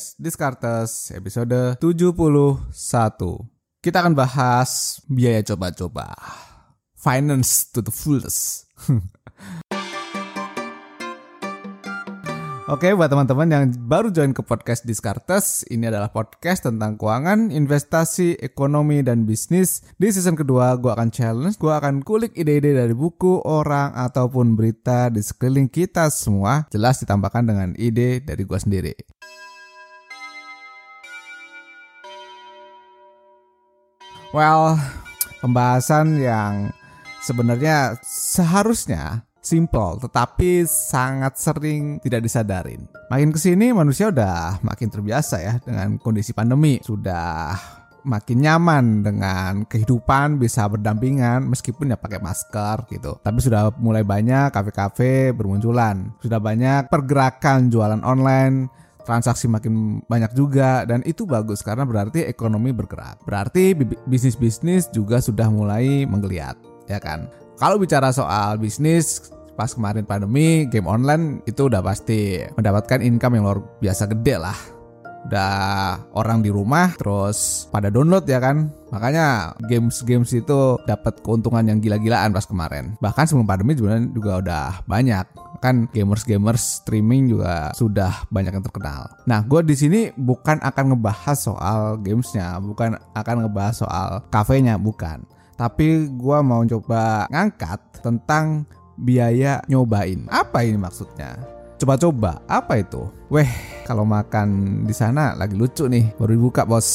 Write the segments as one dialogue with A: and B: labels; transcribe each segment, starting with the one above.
A: podcast Discartes episode 71. Kita akan bahas biaya coba-coba. Finance to the fullest. Oke, buat teman-teman yang baru join ke podcast Discartes, ini adalah podcast tentang keuangan, investasi, ekonomi, dan bisnis. Di season kedua, gue akan challenge, gue akan kulik ide-ide dari buku, orang, ataupun berita di sekeliling kita semua. Jelas ditambahkan dengan ide dari gue sendiri. Well, pembahasan yang sebenarnya seharusnya simple tetapi sangat sering tidak disadarin. Makin ke sini manusia udah makin terbiasa ya dengan kondisi pandemi. Sudah makin nyaman dengan kehidupan bisa berdampingan meskipun ya pakai masker gitu. Tapi sudah mulai banyak kafe-kafe bermunculan. Sudah banyak pergerakan jualan online, transaksi makin banyak juga dan itu bagus karena berarti ekonomi bergerak. Berarti bisnis-bisnis juga sudah mulai menggeliat, ya kan? Kalau bicara soal bisnis, pas kemarin pandemi, game online itu udah pasti mendapatkan income yang luar biasa gede lah. Udah orang di rumah terus pada download ya kan. Makanya games-games itu dapat keuntungan yang gila-gilaan pas kemarin. Bahkan sebelum pandemi juga, juga udah banyak. Kan gamers-gamers streaming juga sudah banyak yang terkenal. Nah, gue di sini bukan akan ngebahas soal gamesnya, bukan akan ngebahas soal kafenya, bukan tapi gue mau coba ngangkat tentang biaya nyobain. Apa ini maksudnya? Coba-coba, apa itu? Weh, kalau makan di sana lagi lucu nih, baru dibuka bos.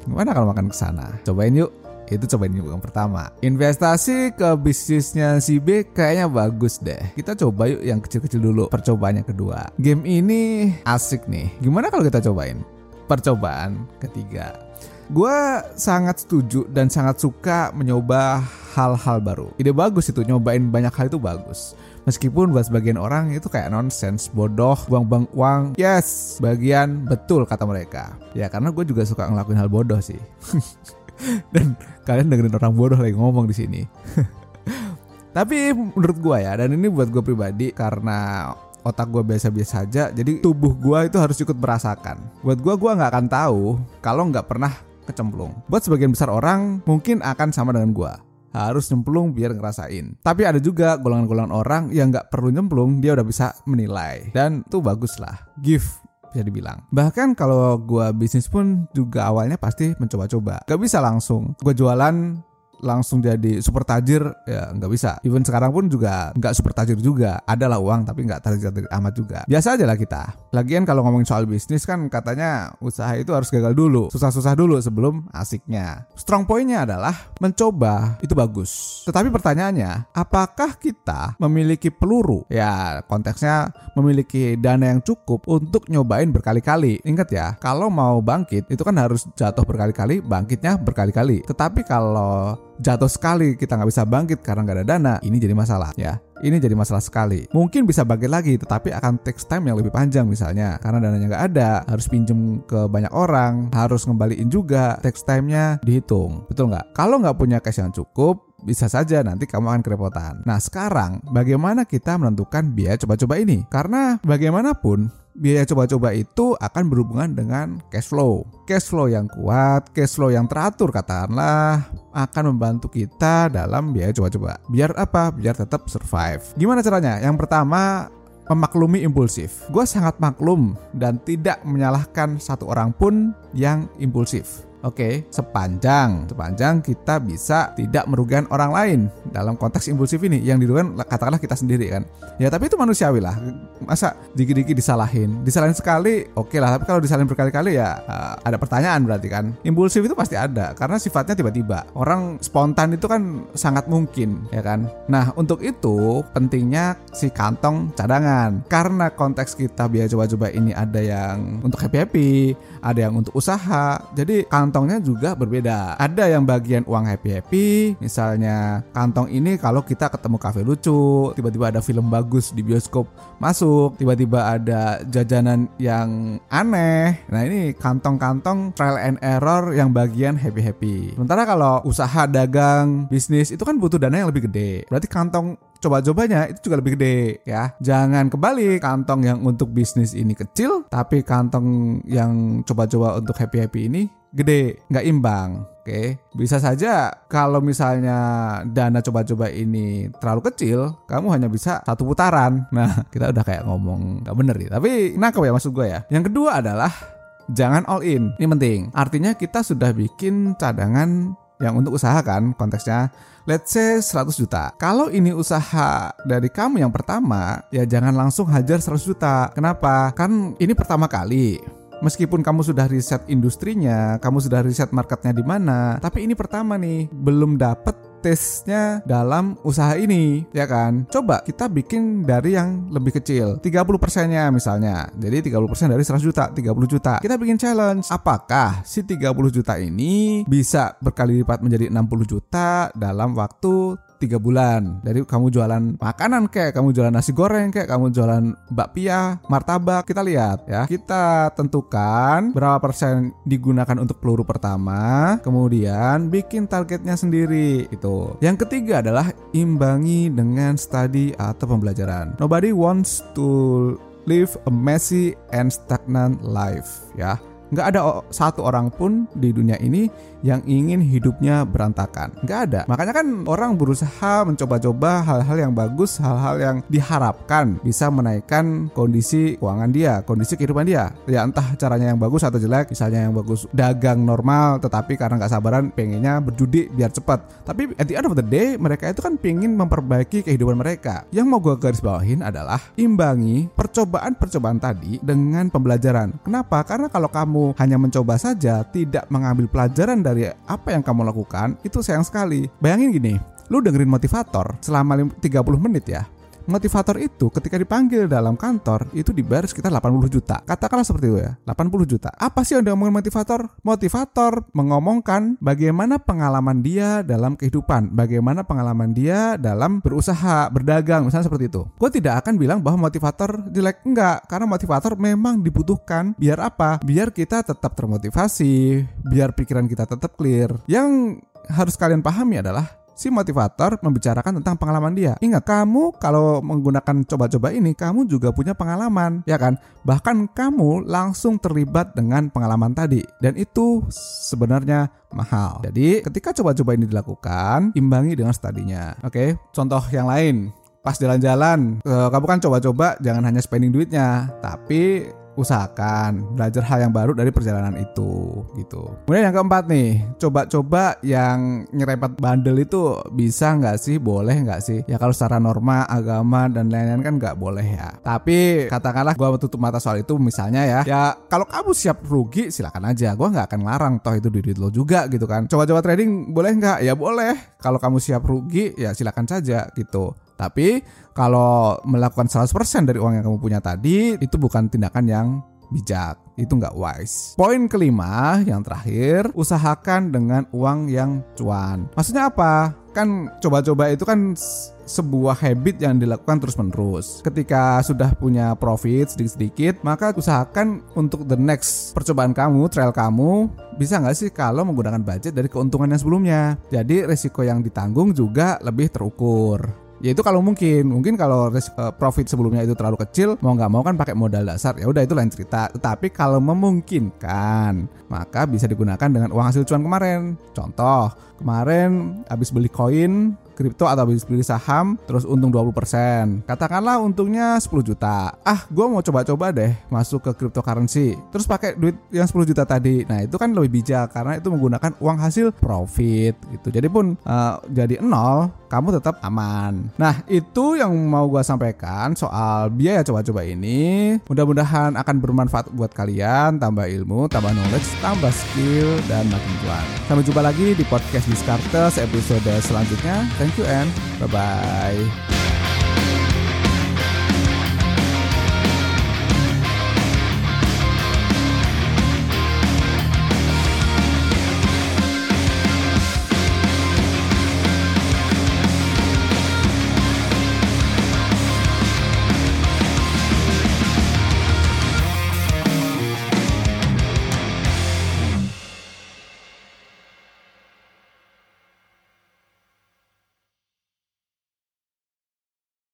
A: Gimana kalau makan ke sana? Cobain yuk. Itu cobain yuk yang pertama. Investasi ke bisnisnya si B kayaknya bagus deh. Kita coba yuk yang kecil-kecil dulu. Percobaan yang kedua. Game ini asik nih. Gimana kalau kita cobain? Percobaan ketiga gue sangat setuju dan sangat suka mencoba hal-hal baru. Ide bagus itu, nyobain banyak hal itu bagus. Meskipun buat sebagian orang itu kayak nonsens, bodoh, buang-buang uang. Yes, bagian betul kata mereka. Ya karena gue juga suka ngelakuin hal bodoh sih. dan kalian dengerin orang bodoh lagi ngomong di sini. Tapi menurut gue ya, dan ini buat gue pribadi karena otak gue biasa-biasa aja jadi tubuh gue itu harus ikut merasakan buat gue gue nggak akan tahu kalau nggak pernah kecemplung. Buat sebagian besar orang mungkin akan sama dengan gua harus nyemplung biar ngerasain. Tapi ada juga golongan-golongan orang yang nggak perlu nyemplung, dia udah bisa menilai. Dan itu bagus lah. Gift bisa dibilang. Bahkan kalau gua bisnis pun juga awalnya pasti mencoba-coba. Gak bisa langsung. Gue jualan langsung jadi super tajir ya nggak bisa. Even sekarang pun juga nggak super tajir juga. Adalah uang tapi nggak tajir amat juga. Biasa aja lah kita. Lagian kalau ngomongin soal bisnis kan katanya usaha itu harus gagal dulu, susah-susah dulu sebelum asiknya. Strong pointnya adalah mencoba itu bagus. Tetapi pertanyaannya, apakah kita memiliki peluru? Ya konteksnya memiliki dana yang cukup untuk nyobain berkali-kali. Ingat ya, kalau mau bangkit itu kan harus jatuh berkali-kali, bangkitnya berkali-kali. Tetapi kalau jatuh sekali kita nggak bisa bangkit karena nggak ada dana, ini jadi masalah ya. Ini jadi masalah sekali. Mungkin bisa bangkit lagi, tetapi akan takes time yang lebih panjang misalnya. Karena dananya nggak ada, harus pinjem ke banyak orang, harus ngembaliin juga, takes time-nya dihitung. Betul nggak? Kalau nggak punya cash yang cukup, bisa saja nanti kamu akan kerepotan. Nah sekarang bagaimana kita menentukan biaya coba-coba ini? Karena bagaimanapun biaya coba-coba itu akan berhubungan dengan cash flow. Cash flow yang kuat, cash flow yang teratur katakanlah akan membantu kita dalam biaya coba-coba. Biar apa? Biar tetap survive. Gimana caranya? Yang pertama memaklumi impulsif. Gue sangat maklum dan tidak menyalahkan satu orang pun yang impulsif. Oke, okay, sepanjang sepanjang kita bisa tidak merugikan orang lain dalam konteks impulsif ini yang dirugikan katakanlah kita sendiri kan. Ya tapi itu manusiawi lah. Masa dikit-dikit disalahin, disalahin sekali oke okay lah, tapi kalau disalahin berkali-kali ya uh, ada pertanyaan berarti kan. Impulsif itu pasti ada karena sifatnya tiba-tiba. Orang spontan itu kan sangat mungkin ya kan. Nah, untuk itu pentingnya si kantong cadangan. Karena konteks kita biaya coba-coba ini ada yang untuk happy-happy, ada yang untuk usaha. Jadi kantong kantongnya juga berbeda. Ada yang bagian uang happy-happy, misalnya kantong ini kalau kita ketemu kafe lucu, tiba-tiba ada film bagus di bioskop masuk, tiba-tiba ada jajanan yang aneh. Nah, ini kantong-kantong trial and error yang bagian happy-happy. Sementara kalau usaha dagang, bisnis itu kan butuh dana yang lebih gede. Berarti kantong coba-cobanya itu juga lebih gede ya. Jangan kembali kantong yang untuk bisnis ini kecil, tapi kantong yang coba-coba untuk happy-happy ini gede, nggak imbang. Oke, bisa saja kalau misalnya dana coba-coba ini terlalu kecil, kamu hanya bisa satu putaran. Nah, kita udah kayak ngomong nggak bener nih. Tapi nangkep ya maksud gue ya. Yang kedua adalah jangan all in. Ini penting. Artinya kita sudah bikin cadangan yang untuk usaha kan konteksnya let's say 100 juta. Kalau ini usaha dari kamu yang pertama, ya jangan langsung hajar 100 juta. Kenapa? Kan ini pertama kali. Meskipun kamu sudah riset industrinya, kamu sudah riset marketnya di mana, tapi ini pertama nih, belum dapet tesnya dalam usaha ini, ya kan? Coba kita bikin dari yang lebih kecil, 30 persennya misalnya. Jadi 30 persen dari 100 juta, 30 juta. Kita bikin challenge, apakah si 30 juta ini bisa berkali lipat menjadi 60 juta dalam waktu tiga bulan. Dari kamu jualan makanan kayak kamu jualan nasi goreng kayak kamu jualan bakpia martabak. Kita lihat ya. Kita tentukan berapa persen digunakan untuk peluru pertama kemudian bikin targetnya sendiri. Itu. Yang ketiga adalah imbangi dengan study atau pembelajaran. Nobody wants to live a messy and stagnant life ya Nggak ada satu orang pun di dunia ini yang ingin hidupnya berantakan. Nggak ada. Makanya kan orang berusaha mencoba-coba hal-hal yang bagus, hal-hal yang diharapkan bisa menaikkan kondisi keuangan dia, kondisi kehidupan dia. Ya entah caranya yang bagus atau jelek. Misalnya yang bagus dagang normal, tetapi karena nggak sabaran pengennya berjudi biar cepat. Tapi at the end of the day mereka itu kan pengen memperbaiki kehidupan mereka. Yang mau gue garis bawahin adalah imbangi percobaan-percobaan tadi dengan pembelajaran. Kenapa? Karena kalau kamu kamu hanya mencoba saja, tidak mengambil pelajaran dari apa yang kamu lakukan, itu sayang sekali. Bayangin gini, lu dengerin motivator selama 30 menit ya, motivator itu ketika dipanggil dalam kantor itu dibayar sekitar 80 juta. Katakanlah seperti itu ya, 80 juta. Apa sih yang diomongin motivator? Motivator mengomongkan bagaimana pengalaman dia dalam kehidupan, bagaimana pengalaman dia dalam berusaha, berdagang, misalnya seperti itu. Gue tidak akan bilang bahwa motivator jelek, enggak. Karena motivator memang dibutuhkan. Biar apa? Biar kita tetap termotivasi, biar pikiran kita tetap clear. Yang harus kalian pahami adalah si motivator membicarakan tentang pengalaman dia. Ingat, kamu kalau menggunakan coba-coba ini, kamu juga punya pengalaman, ya kan? Bahkan kamu langsung terlibat dengan pengalaman tadi. Dan itu sebenarnya mahal. Jadi, ketika coba-coba ini dilakukan, imbangi dengan studinya. Oke, contoh yang lain pas jalan-jalan, eh, kamu kan coba-coba jangan hanya spending duitnya, tapi usahakan belajar hal yang baru dari perjalanan itu gitu. Kemudian yang keempat nih, coba-coba yang nyerempet bandel itu bisa nggak sih? Boleh nggak sih? Ya kalau secara norma, agama dan lain-lain kan nggak boleh ya. Tapi katakanlah gue tutup mata soal itu misalnya ya, ya kalau kamu siap rugi silakan aja. Gue nggak akan larang toh itu duit lo juga gitu kan. Coba-coba trading boleh nggak? Ya boleh. Kalau kamu siap rugi ya silakan saja gitu. Tapi kalau melakukan 100% dari uang yang kamu punya tadi itu bukan tindakan yang bijak. Itu nggak wise. Poin kelima yang terakhir, usahakan dengan uang yang cuan. Maksudnya apa? Kan coba-coba itu kan sebuah habit yang dilakukan terus-menerus. Ketika sudah punya profit sedikit-sedikit, maka usahakan untuk the next percobaan kamu, trial kamu, bisa nggak sih kalau menggunakan budget dari keuntungan yang sebelumnya. Jadi resiko yang ditanggung juga lebih terukur. Ya itu kalau mungkin, mungkin kalau eh, profit sebelumnya itu terlalu kecil, mau nggak mau kan pakai modal dasar, ya udah itu lain cerita. Tetapi kalau memungkinkan, maka bisa digunakan dengan uang hasil cuan kemarin. Contoh, kemarin habis beli koin kripto atau habis beli saham terus untung 20%. Katakanlah untungnya 10 juta. Ah, gue mau coba-coba deh masuk ke cryptocurrency. Terus pakai duit yang 10 juta tadi. Nah, itu kan lebih bijak karena itu menggunakan uang hasil profit gitu. Jadi pun uh, jadi nol, kamu tetap aman. Nah, itu yang mau gue sampaikan soal biaya coba-coba ini. Mudah-mudahan akan bermanfaat buat kalian, tambah ilmu, tambah knowledge, tambah skill, dan makin cuan. Sampai jumpa lagi di podcast Discartes episode selanjutnya. Thank you and bye bye.